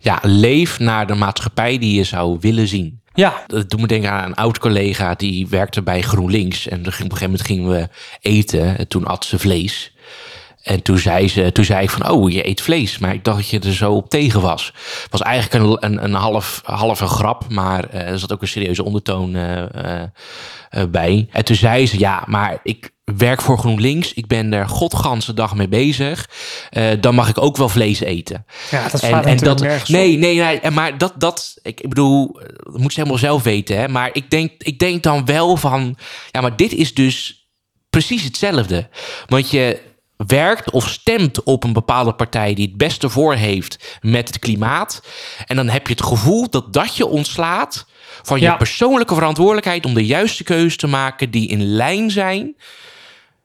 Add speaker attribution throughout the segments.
Speaker 1: ja, leef naar de maatschappij die je zou willen zien.
Speaker 2: Ja,
Speaker 1: Dat doet me denken aan een oud collega die werkte bij GroenLinks. En op een gegeven moment gingen we eten. En toen at ze vlees. En toen zei, ze, toen zei ik van, oh, je eet vlees. Maar ik dacht dat je er zo op tegen was. Het was eigenlijk een, een, een half, half een grap, maar eh, er zat ook een serieuze ondertoon eh, eh, bij. En toen zei ze, ja, maar ik werk voor GroenLinks. Ik ben er godganse dag mee bezig. Eh, dan mag ik ook wel vlees eten.
Speaker 2: ja dat op.
Speaker 1: nee, nee, nee, en maar dat, dat, ik, bedoel, dat moet ze helemaal zelf weten, hè. Maar ik denk, ik denk dan wel van, ja, maar dit is dus precies hetzelfde. Want je werkt of stemt op een bepaalde partij die het beste voor heeft met het klimaat. En dan heb je het gevoel dat dat je ontslaat van je
Speaker 2: Ja.
Speaker 1: persoonlijke verantwoordelijkheid om de juiste keuze te maken die in lijn zijn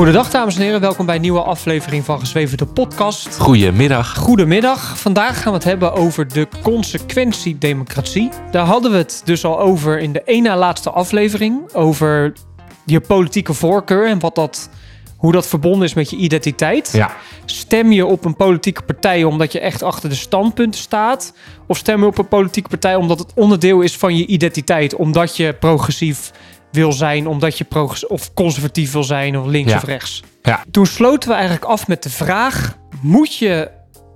Speaker 2: Goedendag dames en heren, welkom bij een nieuwe aflevering van Gezweven de podcast.
Speaker 1: Goedemiddag.
Speaker 2: Goedemiddag, vandaag gaan we het hebben over de consequentiedemocratie. Daar hadden we het dus al over in de na laatste aflevering, over je politieke voorkeur en wat dat, hoe dat verbonden is met je identiteit.
Speaker 1: Ja,
Speaker 2: Stem je op een politieke partij omdat je echt achter de standpunten staat? Of stem je op een politieke partij omdat het onderdeel is van je identiteit? Omdat je progressief wil zijn, omdat je of conservatief wil zijn, of links
Speaker 1: Ja.
Speaker 2: of rechts?
Speaker 1: ja,
Speaker 2: Toen sloten we eigenlijk af met de vraag: moet je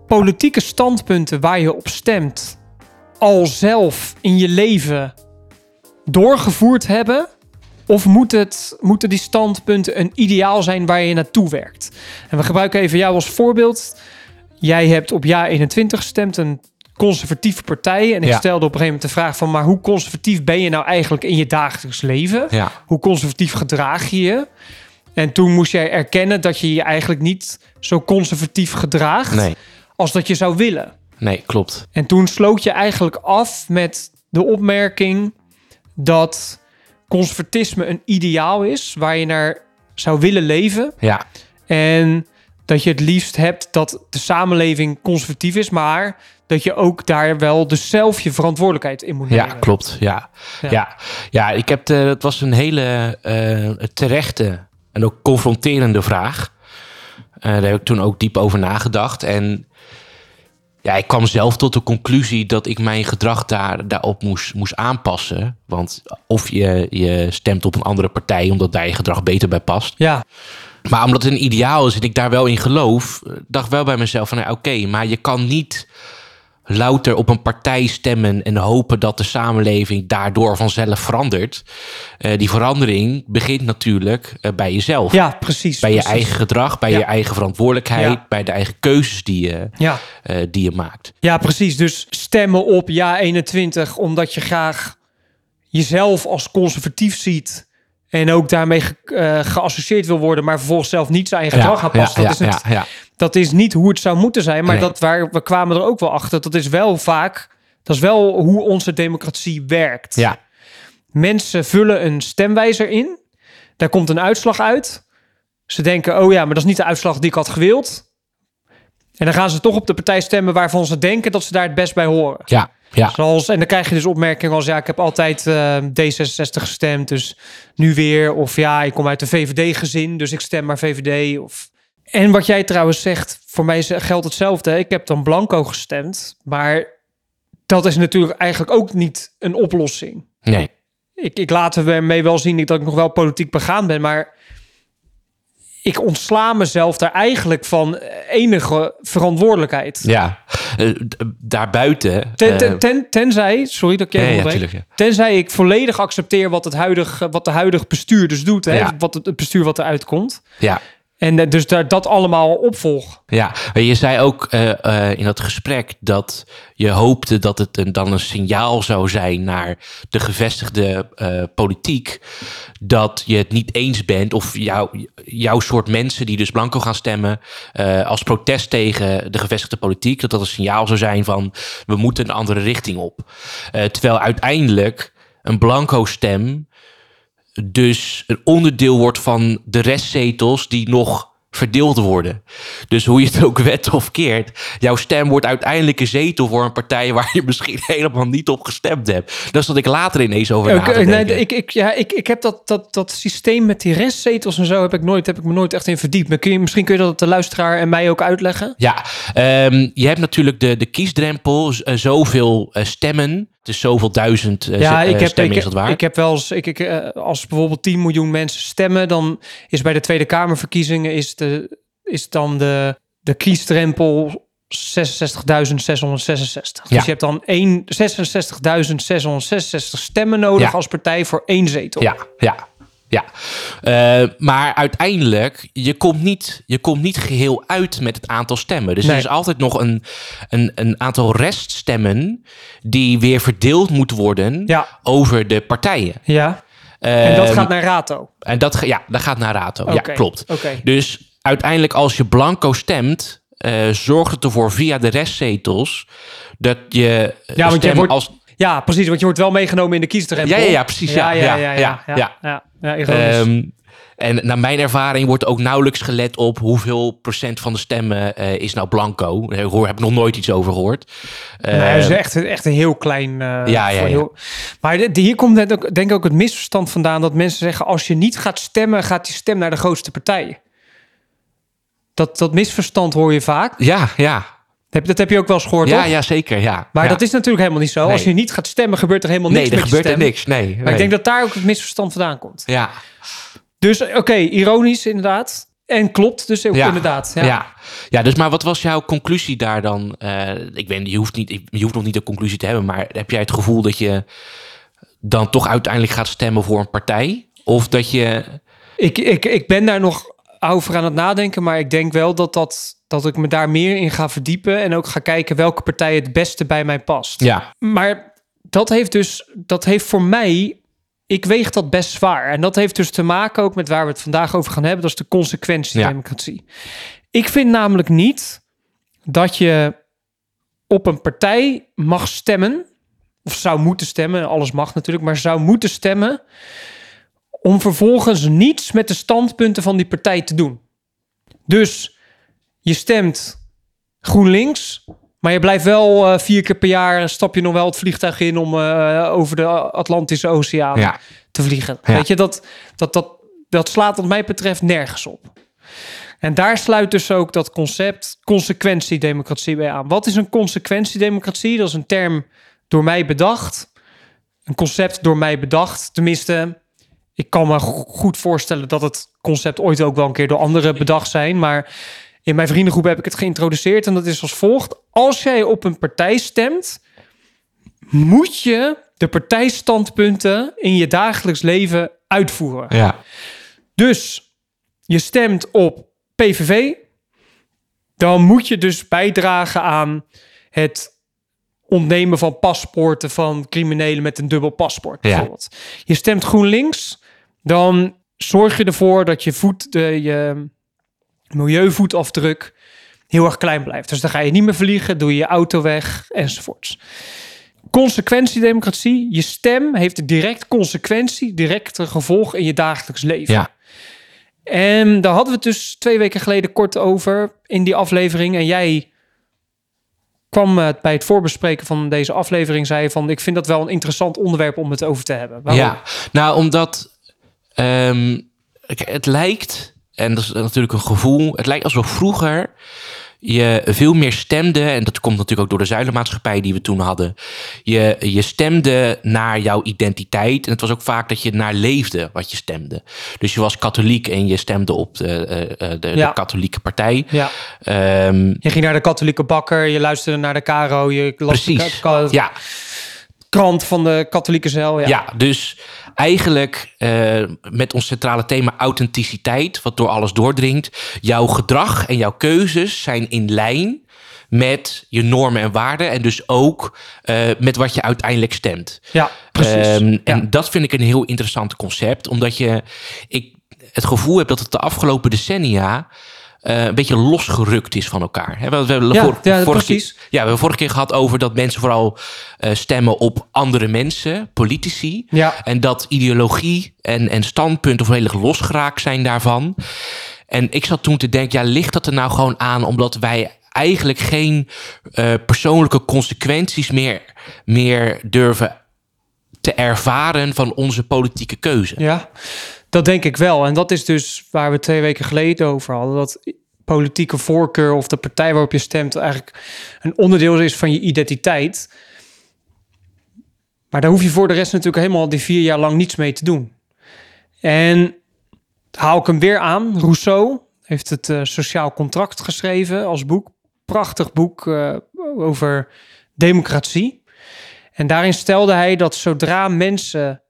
Speaker 2: politieke standpunten waar je op stemt al zelf in je leven doorgevoerd hebben? Of moet het, moeten die standpunten een ideaal zijn waar je naartoe werkt? En we gebruiken even jou als voorbeeld. Jij hebt op jaar 21 gestemd, een conservatieve partij. En ik
Speaker 1: Ja.
Speaker 2: stelde op een gegeven moment de vraag van... maar hoe conservatief ben je nou eigenlijk in je dagelijks leven?
Speaker 1: ja,
Speaker 2: Hoe conservatief gedraag je je? En toen moest jij erkennen dat je je eigenlijk niet zo conservatief gedraagt...
Speaker 1: nee,
Speaker 2: als dat je zou willen.
Speaker 1: nee, klopt.
Speaker 2: En toen sloot je eigenlijk af met de opmerking dat conservatisme een ideaal is waar je naar zou willen leven.
Speaker 1: Ja,
Speaker 2: En dat je het liefst hebt dat de samenleving conservatief is, maar dat je ook daar wel dus zelf je verantwoordelijkheid in moet nemen.
Speaker 1: ja, klopt. Ja,
Speaker 2: Ja.
Speaker 1: ja. ja, ik heb de, het was een hele eh, terechte en ook confronterende vraag. Eh, daar heb ik toen ook diep over nagedacht. En ja, ik kwam zelf tot de conclusie dat ik mijn gedrag daar, daarop moest, moest aanpassen. Want of je, je stemt op een andere partij omdat daar je gedrag beter bij past.
Speaker 2: Ja,
Speaker 1: Maar omdat het een ideaal is en ik daar wel in geloof, eh, dacht wel bij mezelf van, nou, oké, maar je kan niet louter op een partij stemmen en hopen dat de samenleving daardoor vanzelf verandert. Eh, die verandering begint natuurlijk eh, bij jezelf.
Speaker 2: ja precies.
Speaker 1: Bij je eigen gedrag, bij
Speaker 2: Ja.
Speaker 1: je eigen verantwoordelijkheid,
Speaker 2: Ja.
Speaker 1: bij de eigen keuzes die je,
Speaker 2: Ja.
Speaker 1: eh, die je maakt.
Speaker 2: Ja, precies. Dus stemmen op ja 21 omdat je graag jezelf als conservatief ziet. En ook daarmee ge- geassocieerd wil worden, maar vervolgens zelf niet zijn eigen gedrag aanpast.
Speaker 1: ja,
Speaker 2: dat, is het. Dat is niet hoe het zou moeten zijn. Maar
Speaker 1: Nee.
Speaker 2: dat waar, we kwamen er ook wel achter. Dat is wel vaak, dat is wel hoe onze democratie werkt.
Speaker 1: Ja,
Speaker 2: Mensen vullen een stemwijzer in. Daar komt een uitslag uit. Ze denken, oh ja, maar dat is niet de uitslag die ik had gewild. En dan gaan ze toch op de partij stemmen waarvan ze denken dat ze daar het best bij horen.
Speaker 1: ja, ja.
Speaker 2: Zoals, en dan krijg je dus opmerkingen als... ja, ik heb altijd eh, D66 gestemd, dus nu weer. Of ja, ik kom uit een VVD-gezin, dus ik stem maar VVD. Of... En wat jij trouwens zegt, voor mij geldt hetzelfde. Ik heb dan blanco gestemd, maar dat is natuurlijk eigenlijk ook niet een oplossing.
Speaker 1: Nee.
Speaker 2: Ik, ik laat ermee wel zien dat ik nog wel politiek begaan ben, maar ik ontsla mezelf daar eigenlijk van enige verantwoordelijkheid.
Speaker 1: Ja, Eh, daarbuiten.
Speaker 2: Ten, ten,
Speaker 1: eh,
Speaker 2: ten- tenzij, sorry dat ik je even
Speaker 1: ja,
Speaker 2: onderbreek.
Speaker 1: tuurlijk, ja.
Speaker 2: Tenzij ik volledig accepteer wat het huidige, wat de huidige bestuur dus doet. Hè?
Speaker 1: Ja.
Speaker 2: Wat het, het bestuur wat eruit komt.
Speaker 1: ja,
Speaker 2: En eh, dus daar, dat allemaal opvolg.
Speaker 1: Ja, je zei ook eh, eh, in dat gesprek dat je hoopte dat het dan een signaal zou zijn naar de gevestigde politiek. Dat je het niet eens bent of jou, jouw soort mensen die dus blanco gaan stemmen als protest tegen de gevestigde politiek. Dat dat een signaal zou zijn van we moeten een andere richting op. Terwijl uiteindelijk een blanco stem dus een onderdeel wordt van de restzetels die nog verdeeld worden. Dus hoe je het ook wet of keert, jouw stem wordt uiteindelijk een zetel voor een partij waar je misschien helemaal niet op gestemd hebt. Dat is wat ik later ineens over na
Speaker 2: eh, nee, ik, ik, ja, ik, ik heb dat, dat, dat systeem met die restzetels en zo heb ik, nooit, heb ik me nooit echt in verdiept. Maar kun je, misschien kun je dat de luisteraar en mij ook uitleggen?
Speaker 1: Ja, ehm, je hebt natuurlijk de, de kiesdrempel, eh, zoveel eh, stemmen. Dus zoveel duizend eh,
Speaker 2: Ja,
Speaker 1: z-
Speaker 2: ik
Speaker 1: eh,
Speaker 2: heb,
Speaker 1: stemmen is dat waar.
Speaker 2: ik heb wel eens, ik, ik, eh, als bijvoorbeeld 10 miljoen mensen stemmen, dan is bij de Tweede Kamerverkiezingen is, de, is dan de, de kiesdrempel 66.666.
Speaker 1: Ja.
Speaker 2: Dus je hebt dan één- 66.666 stemmen nodig
Speaker 1: Ja.
Speaker 2: als partij voor één zetel.
Speaker 1: Ja, ja, ja. Eh, maar uiteindelijk, je komt, niet, je komt niet geheel uit met het aantal stemmen. Dus
Speaker 2: Nee.
Speaker 1: er is altijd nog een, een, een aantal reststemmen die weer verdeeld moeten worden
Speaker 2: Ja.
Speaker 1: over de partijen.
Speaker 2: Ja, en dat
Speaker 1: Ehm,
Speaker 2: gaat naar Rato.
Speaker 1: En dat, ja, dat gaat naar Rato. Ja, klopt. Dus uiteindelijk als je blanco stemt, eh, zorgt het ervoor via de restzetels dat je eh,
Speaker 2: Ja, want
Speaker 1: stem
Speaker 2: wordt-
Speaker 1: als
Speaker 2: Ja, precies, want je wordt wel meegenomen in de kiesdrempel.
Speaker 1: Ja, ja, ja, precies, ja,
Speaker 2: ja, ja,
Speaker 1: ja,
Speaker 2: ja,
Speaker 1: ja. Ehm, en naar mijn ervaring wordt ook nauwelijks gelet op hoeveel procent van de stemmen eh, is nou blanco. Daar hoor, heb ik nog nooit iets over gehoord.
Speaker 2: Nee, dat is
Speaker 1: Ehm,
Speaker 2: echt, echt een heel klein... eh,
Speaker 1: ja, ja,
Speaker 2: heel- Maar de- de- hier komt net ook, denk ik ook het misverstand vandaan... dat mensen zeggen, als je niet gaat stemmen... gaat die stem naar de grootste partij. Dat, dat misverstand hoor je vaak.
Speaker 1: ja, ja.
Speaker 2: Heb, dat heb je ook wel eens gehoord,
Speaker 1: Ja,
Speaker 2: toch?
Speaker 1: ja, zeker. Ja.
Speaker 2: Maar
Speaker 1: ja.
Speaker 2: dat is natuurlijk helemaal niet zo.
Speaker 1: Nee.
Speaker 2: Als je niet gaat stemmen, gebeurt er helemaal
Speaker 1: nee,
Speaker 2: niks
Speaker 1: er
Speaker 2: met je
Speaker 1: gebeurt er niks. Nee,
Speaker 2: Maar
Speaker 1: nee.
Speaker 2: ik denk dat daar ook het misverstand vandaan komt.
Speaker 1: Ja,
Speaker 2: Dus oké, ironisch inderdaad. En klopt dus ook
Speaker 1: ja.
Speaker 2: inderdaad. Ja.
Speaker 1: Ja. Ja. dus maar wat was jouw conclusie daar dan? Eh, ik weet, je hoeft, niet, je hoeft nog niet een conclusie te hebben, maar heb jij het gevoel dat je dan toch uiteindelijk gaat stemmen voor een partij? Of dat je.
Speaker 2: Ik, ik, ik ben daar nog over aan het nadenken, maar ik denk wel dat, dat, dat ik me daar meer in ga verdiepen en ook ga kijken welke partij het beste bij mij past.
Speaker 1: Ja,
Speaker 2: Maar dat heeft dus, dat heeft voor mij, ik weeg dat best zwaar. En dat heeft dus te maken ook met waar we het vandaag over gaan hebben, dat is de consequentiedemocratie. Ik vind namelijk niet dat je op een partij mag stemmen, of zou moeten stemmen, alles mag natuurlijk, maar zou moeten stemmen, om vervolgens niets met de standpunten van die partij te doen. Dus je stemt GroenLinks, maar je blijft wel eh, vier keer per jaar stap je nog wel het vliegtuig in om eh, over de Atlantische Oceaan
Speaker 1: ja,
Speaker 2: te vliegen.
Speaker 1: Ja.
Speaker 2: Weet je, dat, dat, dat, dat slaat wat mij betreft nergens op. En daar sluit dus ook dat concept consequentiedemocratie bij aan. Wat is een consequentiedemocratie? Dat is een term door mij bedacht. Een concept door mij bedacht. Tenminste, ik kan me go- goed voorstellen dat het concept ooit ook wel een keer door anderen bedacht zijn. Maar in mijn vriendengroep heb ik het geïntroduceerd en dat is als volgt. Als jij op een partij stemt, moet je de partijstandpunten in je dagelijks leven uitvoeren.
Speaker 1: ja,
Speaker 2: Dus je stemt op PVV, dan moet je dus bijdragen aan het ontnemen van paspoorten van criminelen met een dubbel paspoort.
Speaker 1: Ja.
Speaker 2: Bijvoorbeeld. Je stemt GroenLinks, dan zorg je ervoor dat je voet, de, je milieuvoetafdruk heel erg klein blijft. Dus dan ga je niet meer vliegen, doe je je auto weg enzovoorts. Consequentiedemocratie, je stem heeft een direct consequentie, directe gevolg in je dagelijks leven.
Speaker 1: ja.
Speaker 2: En daar hadden we het dus twee weken geleden kort over in die aflevering. En jij kwam eh, bij het voorbespreken van deze aflevering, zei je van, ik vind dat wel een interessant onderwerp om het over te hebben. Waarom?
Speaker 1: Ja, nou, omdat ehm, het lijkt, en dat is natuurlijk een gevoel, het lijkt alsof vroeger je veel meer stemde, en dat komt natuurlijk ook door de zuilenmaatschappij die we toen hadden. Je, je stemde naar jouw identiteit. En het was ook vaak dat je naar leefde wat je stemde. Dus je was katholiek en je stemde op de, eh, eh, de,
Speaker 2: Ja.
Speaker 1: de katholieke partij.
Speaker 2: Ja.
Speaker 1: Ehm,
Speaker 2: Je ging naar de katholieke bakker, je luisterde naar de Caro, je las de
Speaker 1: precies.
Speaker 2: ka-
Speaker 1: Ja,
Speaker 2: krant van de katholieke zeil. Ja.
Speaker 1: Ja, dus eigenlijk uh, met ons centrale thema authenticiteit, wat door alles doordringt. Jouw gedrag en jouw keuzes zijn in lijn met je normen en waarden. En dus ook uh, met wat je uiteindelijk stemt.
Speaker 2: Ja, precies.
Speaker 1: Um, en dat vind ik een heel interessant concept. Omdat je, ik het gevoel heb dat het de afgelopen decennia uh, een beetje losgerukt is van elkaar. we hebben
Speaker 2: ja, vor, ja, vorige, precies.
Speaker 1: Keer, ja, we hebben vorige keer gehad over dat mensen vooral uh, stemmen op andere mensen, politici.
Speaker 2: Ja.
Speaker 1: En dat ideologie en, en standpunten volledig losgeraakt zijn daarvan. En ik zat toen te denken, ja, ligt dat er nou gewoon aan omdat wij eigenlijk geen uh, persoonlijke consequenties meer, meer durven te ervaren van onze politieke keuze?
Speaker 2: Ja, dat denk ik wel. En dat is dus waar we twee weken geleden over hadden. Dat politieke voorkeur of de partij waarop je stemt eigenlijk een onderdeel is van je identiteit. Maar daar hoef je voor de rest natuurlijk helemaal die vier jaar lang niets mee te doen. En haal ik hem weer aan. Rousseau heeft het uh, Sociaal Contract geschreven als boek. Prachtig boek uh, over democratie. En daarin stelde hij dat zodra mensen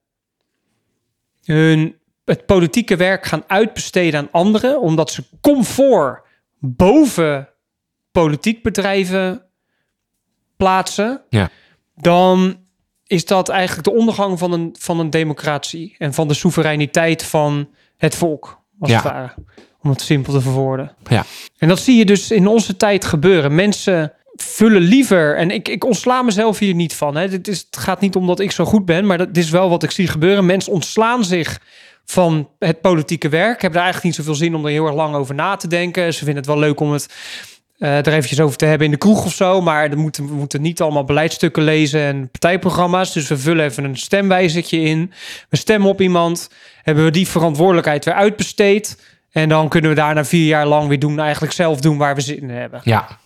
Speaker 2: hun het politieke werk gaan uitbesteden aan anderen, omdat ze comfort boven politiek bedrijven plaatsen,
Speaker 1: ja.
Speaker 2: dan is dat eigenlijk de ondergang van een, van een democratie en van de soevereiniteit van het volk, als
Speaker 1: ja.
Speaker 2: het ware. Om het simpel te verwoorden.
Speaker 1: Ja.
Speaker 2: En dat zie je dus in onze tijd gebeuren. Mensen vullen liever, en ik, ik ontsla mezelf hier niet van. Hè. Dit is, het gaat niet om dat ik zo goed ben, maar dat is wel wat ik zie gebeuren. Mensen ontslaan zich van het politieke werk. Hebben er eigenlijk niet zoveel zin om er heel erg lang over na te denken. Ze vinden het wel leuk om het uh, er eventjes over te hebben in de kroeg of zo. Maar we moeten, we moeten niet allemaal beleidstukken lezen en partijprogramma's. Dus we vullen even een stemwijzertje in. We stemmen op iemand. Hebben we die verantwoordelijkheid weer uitbesteed. En dan kunnen we daarna vier jaar lang weer doen, eigenlijk zelf doen waar we zin in hebben.
Speaker 1: Ja,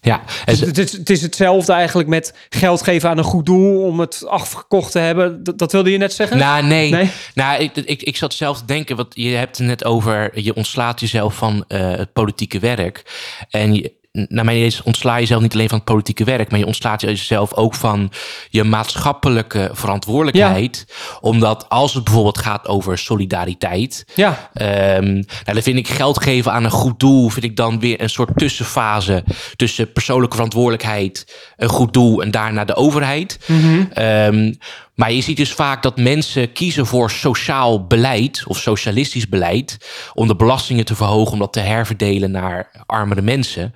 Speaker 1: ja.
Speaker 2: Dus het, is, het is hetzelfde eigenlijk met geld geven aan een goed doel om het afgekocht te hebben. Dat, dat wilde je net zeggen?
Speaker 1: Nou, nee. nee? Nou, ik, ik, ik zat zelf te denken, want je hebt het net over, je ontslaat jezelf van uh, het politieke werk. En je, naar mijn idee ontsla je jezelf niet alleen van het politieke werk, maar je ontslaat jezelf ook van je maatschappelijke verantwoordelijkheid. Omdat als het bijvoorbeeld gaat over solidariteit,
Speaker 2: ja.
Speaker 1: Um, nou, dan vind ik geld geven aan een goed doel, vind ik dan weer een soort tussenfase tussen persoonlijke verantwoordelijkheid, een goed doel en daarna de overheid.
Speaker 2: Mm -hmm.
Speaker 1: um, maar je ziet dus vaak dat mensen kiezen voor sociaal beleid of socialistisch beleid om de belastingen te verhogen, om dat te herverdelen naar armere mensen.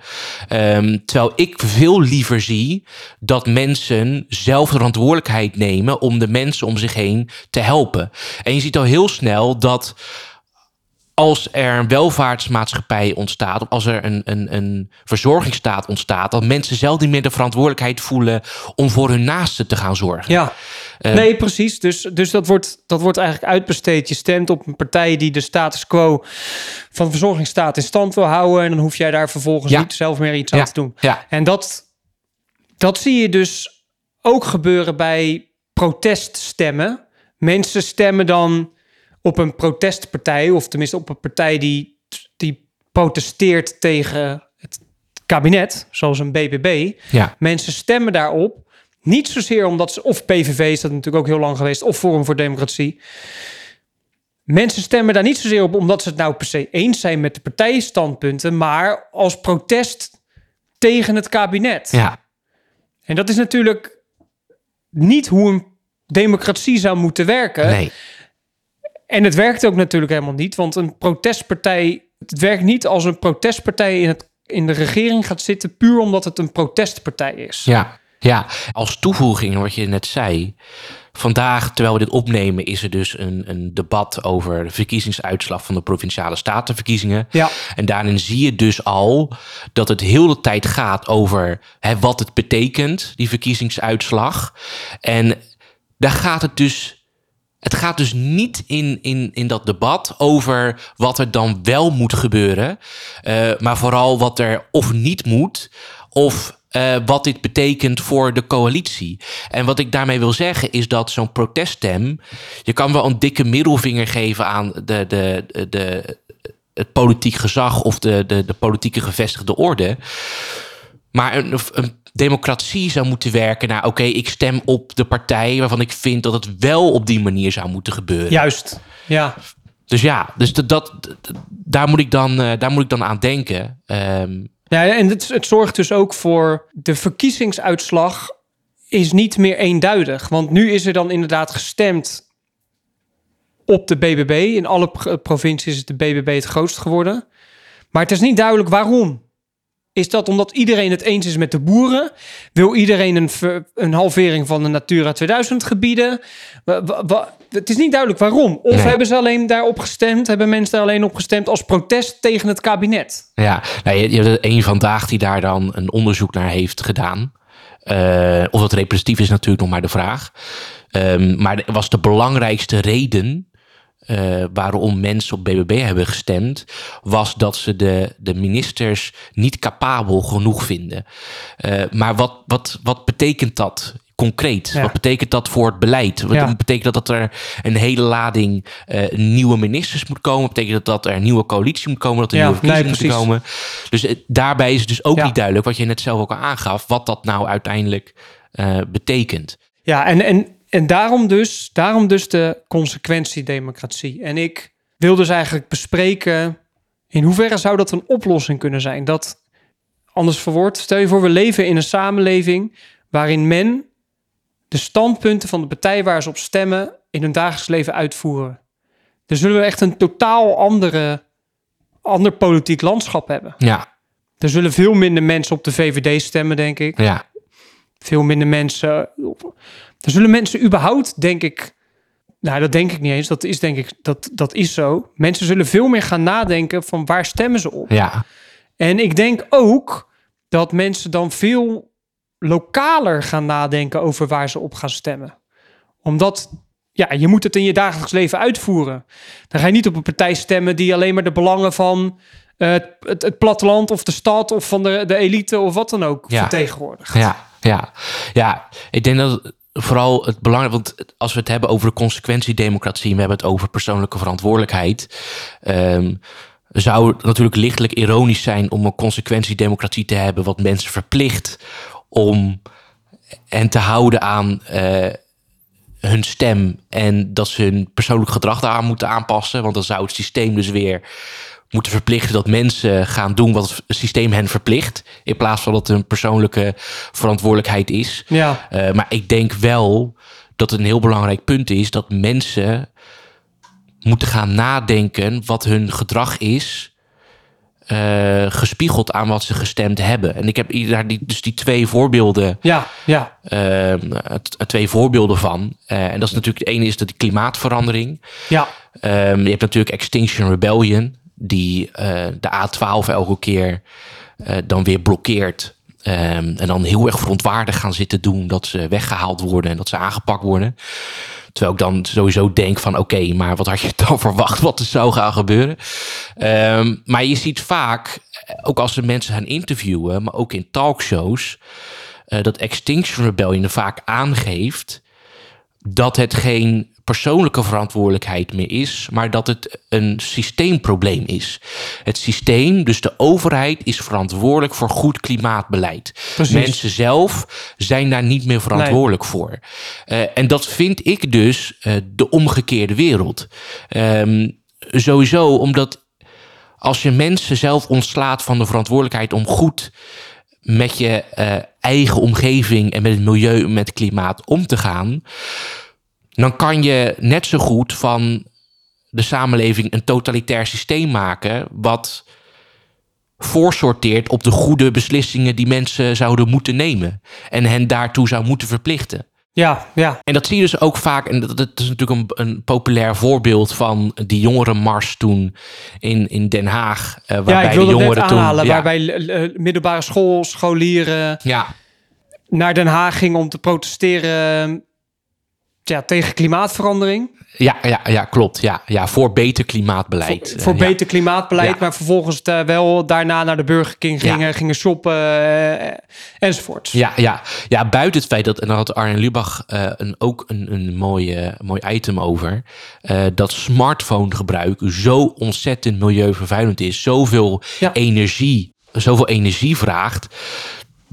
Speaker 1: Um, terwijl ik veel liever zie dat mensen zelf de verantwoordelijkheid nemen om de mensen om zich heen te helpen. En je ziet al heel snel dat als er een welvaartsmaatschappij ontstaat, of als er een, een, een verzorgingsstaat ontstaat, dat mensen zelf niet meer de verantwoordelijkheid voelen om voor hun naasten te gaan zorgen.
Speaker 2: Ja, uh, nee, precies. Dus, dus dat, wordt, dat wordt eigenlijk uitbesteed. Je stemt op een partij die de status quo van de verzorgingsstaat in stand wil houden. En dan hoef jij daar vervolgens
Speaker 1: ja.
Speaker 2: niet zelf meer iets aan te doen.
Speaker 1: Ja.
Speaker 2: En dat, dat zie je dus ook gebeuren bij proteststemmen. Mensen stemmen dan op een protestpartij, of tenminste op een partij die, die protesteert tegen het kabinet, zoals een BBB.
Speaker 1: Ja.
Speaker 2: Mensen stemmen daarop. Niet zozeer omdat ze, of PVV is dat natuurlijk ook heel lang geweest, of Forum voor Democratie. Mensen stemmen daar niet zozeer op omdat ze het nou per se eens zijn met de partijstandpunten, maar als protest tegen het kabinet.
Speaker 1: Ja.
Speaker 2: En dat is natuurlijk niet hoe een democratie zou moeten werken.
Speaker 1: Nee.
Speaker 2: En het werkt ook natuurlijk helemaal niet, want een protestpartij, het werkt niet als een protestpartij in, het, in de regering gaat zitten, puur omdat het een protestpartij is.
Speaker 1: Ja, ja. als toevoeging wat je net zei. Vandaag, terwijl we dit opnemen, is er dus een, een debat over de verkiezingsuitslag van de provinciale statenverkiezingen.
Speaker 2: Ja.
Speaker 1: En daarin zie je dus al dat het heel de tijd gaat over hè, wat het betekent, die verkiezingsuitslag. En daar gaat het dus het gaat dus niet in, in, in dat debat over wat er dan wel moet gebeuren, uh, maar vooral wat er of niet moet, of uh, wat dit betekent voor de coalitie. En wat ik daarmee wil zeggen is dat zo'n proteststem, je kan wel een dikke middelvinger geven aan de, de, de, de het politiek gezag of de, de, de politieke gevestigde orde. Maar een, een democratie zou moeten werken naar... oké, ik stem op de partij waarvan ik vind dat het wel op die manier zou moeten gebeuren.
Speaker 2: Juist, ja.
Speaker 1: Dus ja, dus dat, dat, daar, moet ik dan, eh, daar moet ik dan aan denken. Ehm,
Speaker 2: Ja, en het, het zorgt dus ook voor de verkiezingsuitslag is niet meer eenduidig. Want nu is er dan inderdaad gestemd op de BBB. In alle pro- provincies is de BBB het grootst geworden. Maar het is niet duidelijk waarom. Is dat omdat iedereen het eens is met de boeren? Wil iedereen een, een halvering van de Natura 2000 gebieden? Het is niet duidelijk waarom. Of
Speaker 1: Nee.
Speaker 2: hebben ze alleen daarop gestemd? Hebben mensen daar alleen op gestemd als protest tegen het kabinet?
Speaker 1: Ja, nou, je, je hebt één vandaag die daar dan een onderzoek naar heeft gedaan. Eh, of dat representatief is natuurlijk nog maar de vraag. Ehm, maar was de belangrijkste reden eh, waarom mensen op BBB hebben gestemd, was dat ze de, de ministers niet capabel genoeg vinden. Eh, maar wat, wat, wat betekent dat concreet?
Speaker 2: Ja.
Speaker 1: Wat betekent dat voor het beleid? Wat
Speaker 2: Ja.
Speaker 1: betekent dat dat er een hele lading eh, nieuwe ministers moet komen? Betekent dat dat er een nieuwe coalitie moet komen? Dat er
Speaker 2: Ja,
Speaker 1: nieuwe verkiezingen
Speaker 2: nee,
Speaker 1: moeten komen? Dus daarbij is het dus ook niet duidelijk, wat je net zelf ook al aangaf, wat dat nou uiteindelijk betekent.
Speaker 2: Ja, en, en, en daarom, dus, daarom dus de consequentiedemocratie. En ik wil dus eigenlijk bespreken... in hoeverre zou dat een oplossing kunnen zijn? Dat, anders verwoord, stel je voor... we leven in een samenleving waarin men... de standpunten van de partij waar ze op stemmen... in hun dagelijks leven uitvoeren. Dan zullen we echt een totaal andere, ander politiek landschap hebben.
Speaker 1: Ja,
Speaker 2: Er zullen veel minder mensen op de VVD stemmen, denk ik
Speaker 1: ja,
Speaker 2: veel minder mensen. Er zullen mensen überhaupt, denk ik. Nou, dat denk ik niet eens. Dat is denk ik, dat, dat is zo. Mensen zullen veel meer gaan nadenken van waar stemmen ze op.
Speaker 1: ja,
Speaker 2: En ik denk ook dat mensen dan veel lokaler gaan nadenken over waar ze op gaan stemmen. Omdat, ja, je moet het in je dagelijks leven uitvoeren. Dan ga je niet op een partij stemmen die alleen maar de belangen van eh, het, het platteland of de stad of van de, de elite of wat dan ook
Speaker 1: Ja.
Speaker 2: vertegenwoordigt.
Speaker 1: ja, ja. Ja, ik denk dat vooral het belangrijk, want als we het hebben over de consequentiedemocratie, en we hebben het over persoonlijke verantwoordelijkheid, ehm, zou het natuurlijk lichtelijk ironisch zijn om een consequentiedemocratie te hebben, wat mensen verplicht om en te houden aan eh, hun stem en dat ze hun persoonlijk gedrag daaraan moeten aanpassen, want dan zou het systeem dus weer moeten verplichten dat mensen gaan doen wat het systeem hen verplicht, in plaats van dat het een persoonlijke verantwoordelijkheid is.
Speaker 2: Ja,
Speaker 1: Uh, maar ik denk wel dat het een heel belangrijk punt is dat mensen moeten gaan nadenken wat hun gedrag is, uh, gespiegeld aan wat ze gestemd hebben. En ik heb hier daar die, dus die twee voorbeelden,
Speaker 2: ja, ja.
Speaker 1: uh, t- twee voorbeelden van. Uh, en dat is natuurlijk het ene is dat die klimaatverandering.
Speaker 2: Ja,
Speaker 1: Um, je hebt natuurlijk Extinction Rebellion, die uh, de A12 elke keer uh, dan weer blokkeert. Um, en dan heel erg verontwaardigd gaan zitten doen dat ze weggehaald worden en dat ze aangepakt worden. Terwijl ik dan sowieso denk van oké, maar wat had je dan verwacht wat er zou gaan gebeuren? Um, maar je ziet vaak, ook als ze mensen gaan interviewen, maar ook in talkshows, dat Extinction Rebellion vaak aangeeft dat het geen persoonlijke verantwoordelijkheid meer is, maar dat het een systeemprobleem is. Het systeem, dus de overheid, is verantwoordelijk voor goed klimaatbeleid.
Speaker 2: Precies.
Speaker 1: Mensen zelf zijn daar niet meer verantwoordelijk nee. voor. Uh, en dat vind ik dus uh, de omgekeerde wereld. Um, sowieso omdat als je mensen zelf ontslaat van de verantwoordelijkheid om goed met je uh, eigen omgeving en met het milieu, met het klimaat om te gaan, dan kan je net zo goed van de samenleving een totalitair systeem maken, wat voorsorteert op de goede beslissingen die mensen zouden moeten nemen en hen daartoe zou moeten verplichten.
Speaker 2: Ja, ja.
Speaker 1: En dat zie je dus ook vaak, en dat, dat is natuurlijk een, een populair voorbeeld van die jongerenmars toen in, in Den Haag. Uh, waarbij
Speaker 2: ja, ik wilde
Speaker 1: de jongeren
Speaker 2: net
Speaker 1: toen,
Speaker 2: aanhalen,
Speaker 1: ja,
Speaker 2: waarbij uh, middelbare school, scholieren
Speaker 1: ja,
Speaker 2: naar Den Haag gingen om te protesteren ja, tegen klimaatverandering.
Speaker 1: Ja, ja, ja, klopt. Ja, ja, voor beter klimaatbeleid.
Speaker 2: Voor, voor
Speaker 1: uh,
Speaker 2: beter klimaatbeleid,
Speaker 1: Ja.
Speaker 2: maar vervolgens uh, wel daarna naar de Burger King gingen,
Speaker 1: Ja.
Speaker 2: gingen shoppen uh, enzovoorts.
Speaker 1: Ja, ja, ja, buiten het feit dat, en daar had Arjen Lubach uh, een, ook een, een mooie, mooi item over, dat smartphonegebruik zo ontzettend milieuvervuilend is, zoveel energie, zoveel energie vraagt,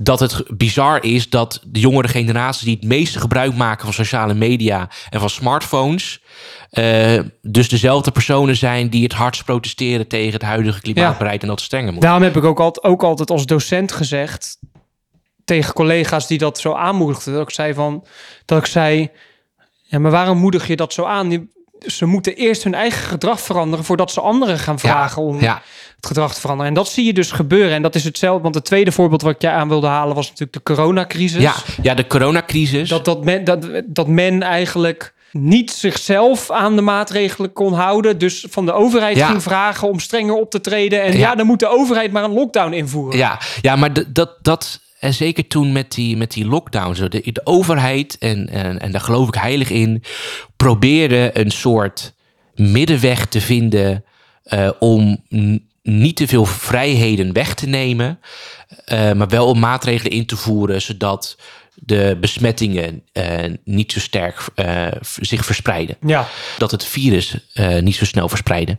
Speaker 1: dat het bizar is dat de jongere generaties die het meeste gebruik maken van sociale media en van smartphones, uh, dus dezelfde personen zijn die het hardst protesteren tegen het huidige klimaatbeleid en dat strenger moet.
Speaker 2: Daarom heb ik ook altijd, ook altijd als docent gezegd tegen collega's die dat zo aanmoedigden, dat ik zei van, dat ik zei, ja, maar waarom moedig je dat zo aan? Ze moeten eerst hun eigen gedrag veranderen voordat ze anderen gaan vragen om ja. Het gedrag te veranderen. En dat zie je dus gebeuren. En dat is hetzelfde. Want het tweede voorbeeld wat ik jij aan wilde halen was natuurlijk de coronacrisis.
Speaker 1: Ja, ja de coronacrisis.
Speaker 2: Dat, dat, men, dat, dat men eigenlijk niet zichzelf aan de maatregelen kon houden. Dus van de overheid ging vragen om strenger op te treden. En ja. ja, dan moet de overheid maar een lockdown invoeren.
Speaker 1: Ja, ja maar dat, dat, en zeker toen met die, met die lockdown, zo de, de overheid, en, en, en daar geloof ik heilig in, probeerde een soort middenweg te vinden uh, om niet te veel vrijheden weg te nemen, uh, maar wel om maatregelen in te voeren zodat de besmettingen uh, niet zo sterk zich verspreiden.
Speaker 2: Ja.
Speaker 1: Dat het virus niet zo snel verspreiden.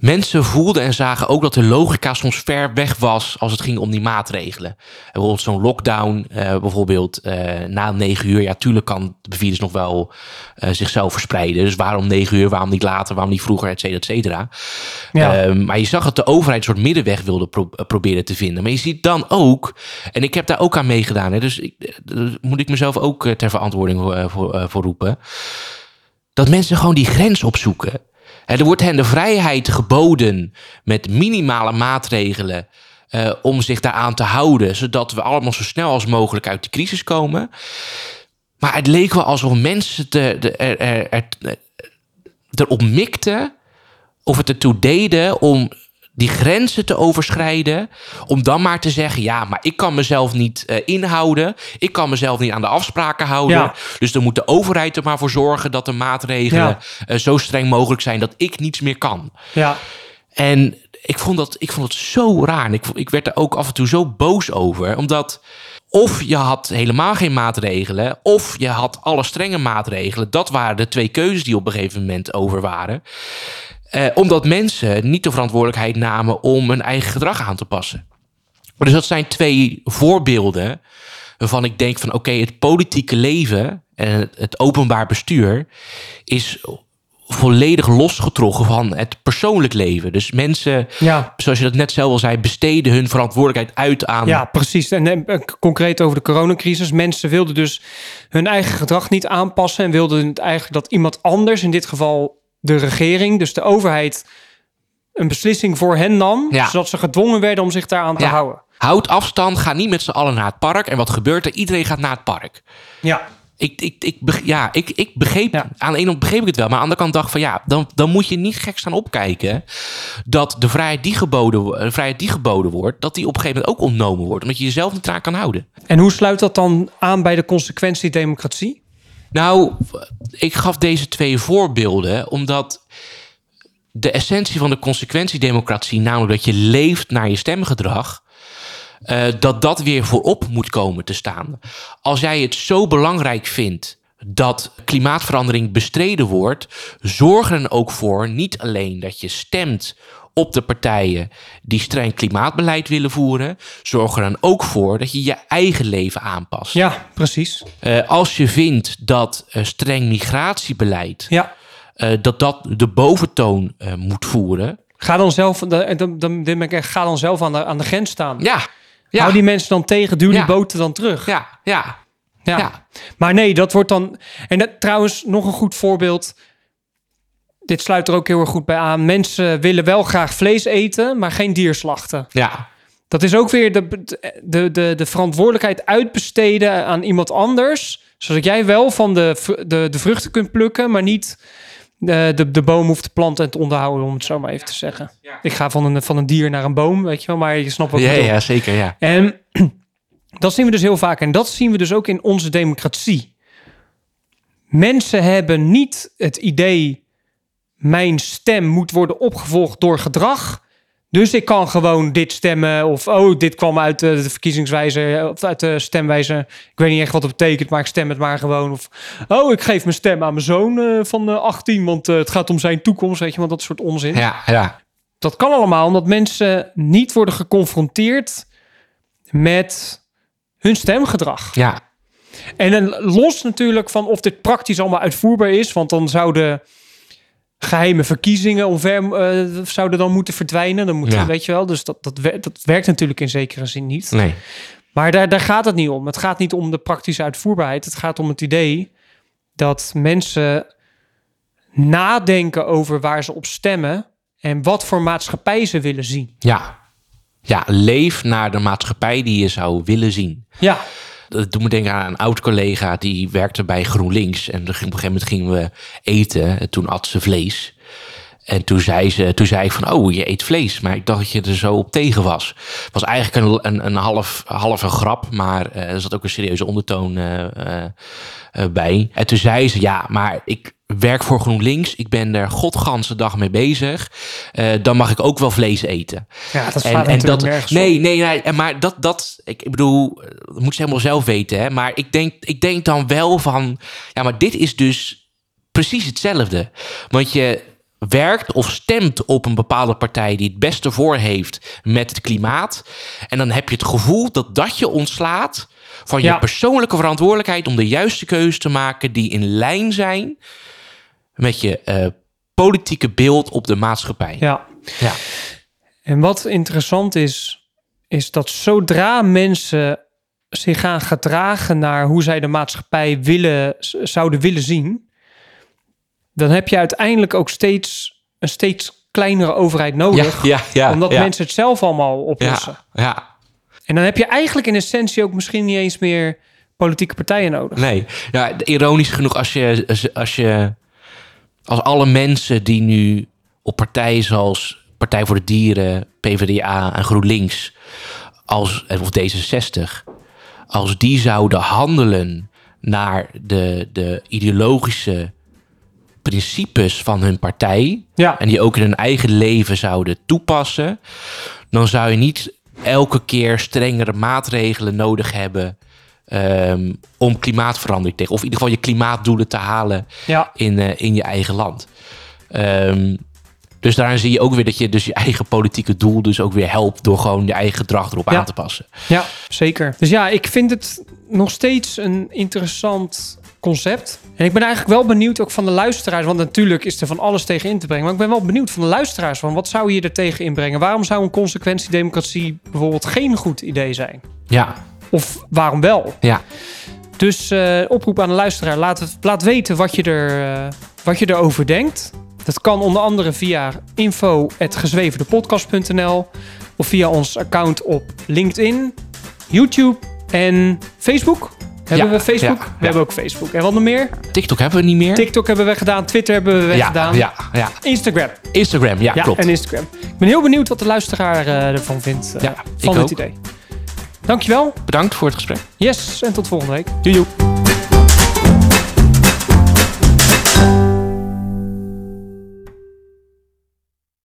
Speaker 1: Mensen voelden en zagen ook dat de logica soms ver weg was als het ging om die maatregelen. Bijvoorbeeld zo'n lockdown, uh, bijvoorbeeld uh, na negen uur. Ja, tuurlijk kan de virus nog wel uh, zichzelf verspreiden. Dus waarom negen uur, waarom niet later, waarom niet vroeger, et cetera, et cetera. Ja. Uh, maar je zag dat de overheid een soort middenweg wilde pro proberen te vinden. Maar je ziet dan ook, en ik heb daar ook aan meegedaan. Hè, dus ik, moet ik mezelf ook ter verantwoording voor, voor roepen. Dat mensen gewoon die grens opzoeken. Er wordt hen de vrijheid geboden met minimale maatregelen uh, om zich daaraan te houden, zodat we allemaal zo snel als mogelijk uit de crisis komen. Maar het leek wel alsof mensen te, de, er, er, er, erop mikten of het ertoe deden om die grenzen te overschrijden. Om dan maar te zeggen: ja, maar ik kan mezelf niet uh, inhouden. Ik kan mezelf niet aan de afspraken houden. Ja. Dus dan moet de overheid er maar voor zorgen dat de maatregelen ja. uh, zo streng mogelijk zijn dat ik niets meer kan.
Speaker 2: Ja.
Speaker 1: En ik vond dat, ik vond het zo raar. En ik, ik werd er ook af en toe zo boos over. Omdat of je had helemaal geen maatregelen, of je had alle strenge maatregelen. Dat waren de twee keuzes die op een gegeven moment over waren. Eh, omdat mensen niet de verantwoordelijkheid namen om hun eigen gedrag aan te passen. Dus dat zijn twee voorbeelden waarvan ik denk van oké, het politieke leven en het openbaar bestuur is volledig losgetrokken van het persoonlijk leven. Dus mensen, ja. zoals je dat net zelf al zei, besteden hun verantwoordelijkheid uit aan.
Speaker 2: Ja, precies. En, en concreet over de coronacrisis. Mensen wilden dus hun eigen gedrag niet aanpassen en wilden het eigenlijk dat iemand anders, in dit geval de regering, dus de overheid, een beslissing voor hen nam. Ja. Zodat ze gedwongen werden om zich daaraan te houden.
Speaker 1: Houd afstand, ga niet met z'n allen naar het park. En wat gebeurt er? Iedereen gaat naar het park.
Speaker 2: Ja.
Speaker 1: Ik, ik, ik, ja, ik, ik begreep, ja. aan de ene kant begreep ik het wel, maar aan de andere kant dacht van ja, dan, dan moet je niet gek staan opkijken dat de vrijheid die geboden, de vrijheid die geboden wordt, dat die op een gegeven moment ook ontnomen wordt, omdat je jezelf niet eraan kan houden.
Speaker 2: En hoe sluit dat dan aan bij de consequentie democratie?
Speaker 1: Nou, ik gaf deze twee voorbeelden omdat de essentie van de consequentiedemocratie, namelijk dat je leeft naar je stemgedrag, uh, dat dat weer voorop moet komen te staan. Als jij het zo belangrijk vindt dat klimaatverandering bestreden wordt, zorg er dan ook voor niet alleen dat je stemt op de partijen die streng klimaatbeleid willen voeren. Zorg er dan ook voor dat je je eigen leven aanpast.
Speaker 2: Ja, precies.
Speaker 1: Uh, als je vindt dat uh, streng migratiebeleid,
Speaker 2: ja.
Speaker 1: uh, dat dat de boventoon moet voeren.
Speaker 2: Ga dan zelf, dan, dan, dan, ga dan zelf aan de, aan de grens staan.
Speaker 1: Ja. ja.
Speaker 2: Hou die mensen dan tegen, duw ja. die boten dan terug.
Speaker 1: Ja, ja.
Speaker 2: Ja. ja. Maar nee, dat wordt dan. En dat, trouwens, nog een goed voorbeeld dit sluit er ook heel erg goed bij aan. Mensen willen wel graag vlees eten, maar geen dier slachten.
Speaker 1: Ja.
Speaker 2: Dat is ook weer de, de, de, de verantwoordelijkheid uitbesteden aan iemand anders. Zodat jij wel van de, de, de vruchten kunt plukken, maar niet de, de, de boom hoeft te planten en te onderhouden, om het zo maar even te zeggen. Ja. Ik ga van een, van een dier naar een boom, weet je wel, maar je snapt wat
Speaker 1: ja,
Speaker 2: ik
Speaker 1: Ja, zeker, ja.
Speaker 2: En dat zien we dus heel vaak. En dat zien we dus ook in onze democratie. Mensen hebben niet het idee mijn stem moet worden opgevolgd door gedrag. Dus ik kan gewoon dit stemmen. Of oh, dit kwam uit de, verkiezingswijze. Of uit de stemwijze. Ik weet niet echt wat het betekent, maar ik stem het maar gewoon. Of oh, ik geef mijn stem aan mijn zoon uh, van uh, 18. Want uh, het gaat om zijn toekomst. Weet je, want dat soort onzin.
Speaker 1: Ja, ja.
Speaker 2: Dat kan allemaal omdat mensen niet worden geconfronteerd met hun stemgedrag.
Speaker 1: Ja,
Speaker 2: En dan los natuurlijk van of dit praktisch allemaal uitvoerbaar is, want dan zouden geheime verkiezingen omver eh, zouden dan moeten verdwijnen. Dan moet,
Speaker 1: Ja.
Speaker 2: weet je wel, dus dat, dat, dat werkt natuurlijk in zekere zin niet.
Speaker 1: nee.
Speaker 2: Maar daar, daar gaat het niet om. Het gaat niet om de praktische uitvoerbaarheid. Het gaat om het idee dat mensen nadenken over waar ze op stemmen en wat voor maatschappij ze willen zien.
Speaker 1: Ja. Ja, leef naar de maatschappij die je zou willen zien.
Speaker 2: Ja,
Speaker 1: Dat doet me denken aan een oud collega die werkte bij GroenLinks. En op een gegeven moment gingen we eten. En toen at ze vlees. En toen zei, ze, toen zei ik van, oh, je eet vlees. Maar ik dacht dat je er zo op tegen was. Het was eigenlijk een, een, een half, half een grap, maar eh, er zat ook een serieuze ondertoon eh, eh, eh, bij. En toen zei ze, ja, maar ik werk voor GroenLinks. Ik ben er godganse dag mee bezig. Eh, dan mag ik ook wel vlees eten.
Speaker 2: ja dat
Speaker 1: En, en dat,
Speaker 2: nergens op.
Speaker 1: nee, nee, maar dat, dat, ik, ik bedoel, dat moet ze helemaal zelf weten, hè. Maar ik denk, ik denk dan wel van, ja, maar dit is dus precies hetzelfde. Want je werkt of stemt op een bepaalde partij die het beste voor heeft met het klimaat. En dan heb je het gevoel dat dat je ontslaat van je
Speaker 2: Ja.
Speaker 1: persoonlijke verantwoordelijkheid om de juiste keuze te maken die in lijn zijn met je eh, politieke beeld op de maatschappij.
Speaker 2: Ja.
Speaker 1: Ja.
Speaker 2: En wat interessant is, is dat zodra mensen zich gaan gedragen naar hoe zij de maatschappij willen, zouden willen zien, dan heb je uiteindelijk ook steeds een steeds kleinere overheid nodig.
Speaker 1: ja, ja,
Speaker 2: omdat mensen het zelf allemaal oplossen.
Speaker 1: Ja, ja.
Speaker 2: En dan heb je eigenlijk in essentie ook misschien niet eens meer politieke partijen nodig.
Speaker 1: Nee, ja, ironisch genoeg als je, als- als je als alle mensen die nu op partijen zoals Partij voor de Dieren, PvdA en GroenLinks als of D66, als die zouden handelen naar de, de ideologische principes van hun partij
Speaker 2: Ja,
Speaker 1: en die ook in hun eigen leven zouden toepassen, dan zou je niet elke keer strengere maatregelen nodig hebben ehm, om klimaatverandering tegen, of in ieder geval je klimaatdoelen te halen
Speaker 2: ja,
Speaker 1: in, eh, in je eigen land. Ehm, dus daarin zie je ook weer dat je dus je eigen politieke doel dus ook weer helpt door gewoon je eigen gedrag erop
Speaker 2: Ja.
Speaker 1: aan te passen.
Speaker 2: ja, zeker. Dus ja, ik vind het nog steeds een interessant concept. En ik ben eigenlijk wel benieuwd ook van de luisteraars, want natuurlijk is er van alles tegen in te brengen. Maar ik ben wel benieuwd van de luisteraars van wat zou je er tegen inbrengen? Waarom zou een consequentiedemocratie bijvoorbeeld geen goed idee zijn?
Speaker 1: Ja,
Speaker 2: Of waarom wel?
Speaker 1: ja,
Speaker 2: Dus eh, oproep aan de luisteraar. Laat, het, laat weten wat je, er, eh, wat je erover denkt. Dat kan onder andere via info.gezwevendepodcast.nl of via ons account op LinkedIn, YouTube en Facebook. Hebben
Speaker 1: Ja,
Speaker 2: we Facebook?
Speaker 1: ja,
Speaker 2: we
Speaker 1: ja.
Speaker 2: hebben ook Facebook. En wat nog meer?
Speaker 1: TikTok hebben we niet meer.
Speaker 2: TikTok hebben we gedaan, Twitter hebben we
Speaker 1: ja,
Speaker 2: gedaan.
Speaker 1: ja, ja.
Speaker 2: Instagram.
Speaker 1: Instagram, ja,
Speaker 2: Ja,
Speaker 1: klopt.
Speaker 2: en Instagram. Ik ben heel benieuwd wat de luisteraar eh, ervan vindt eh, van dit
Speaker 1: ook.
Speaker 2: idee. Dankjewel.
Speaker 1: Bedankt voor het gesprek.
Speaker 2: Yes, en tot volgende week.
Speaker 1: Doei. doei.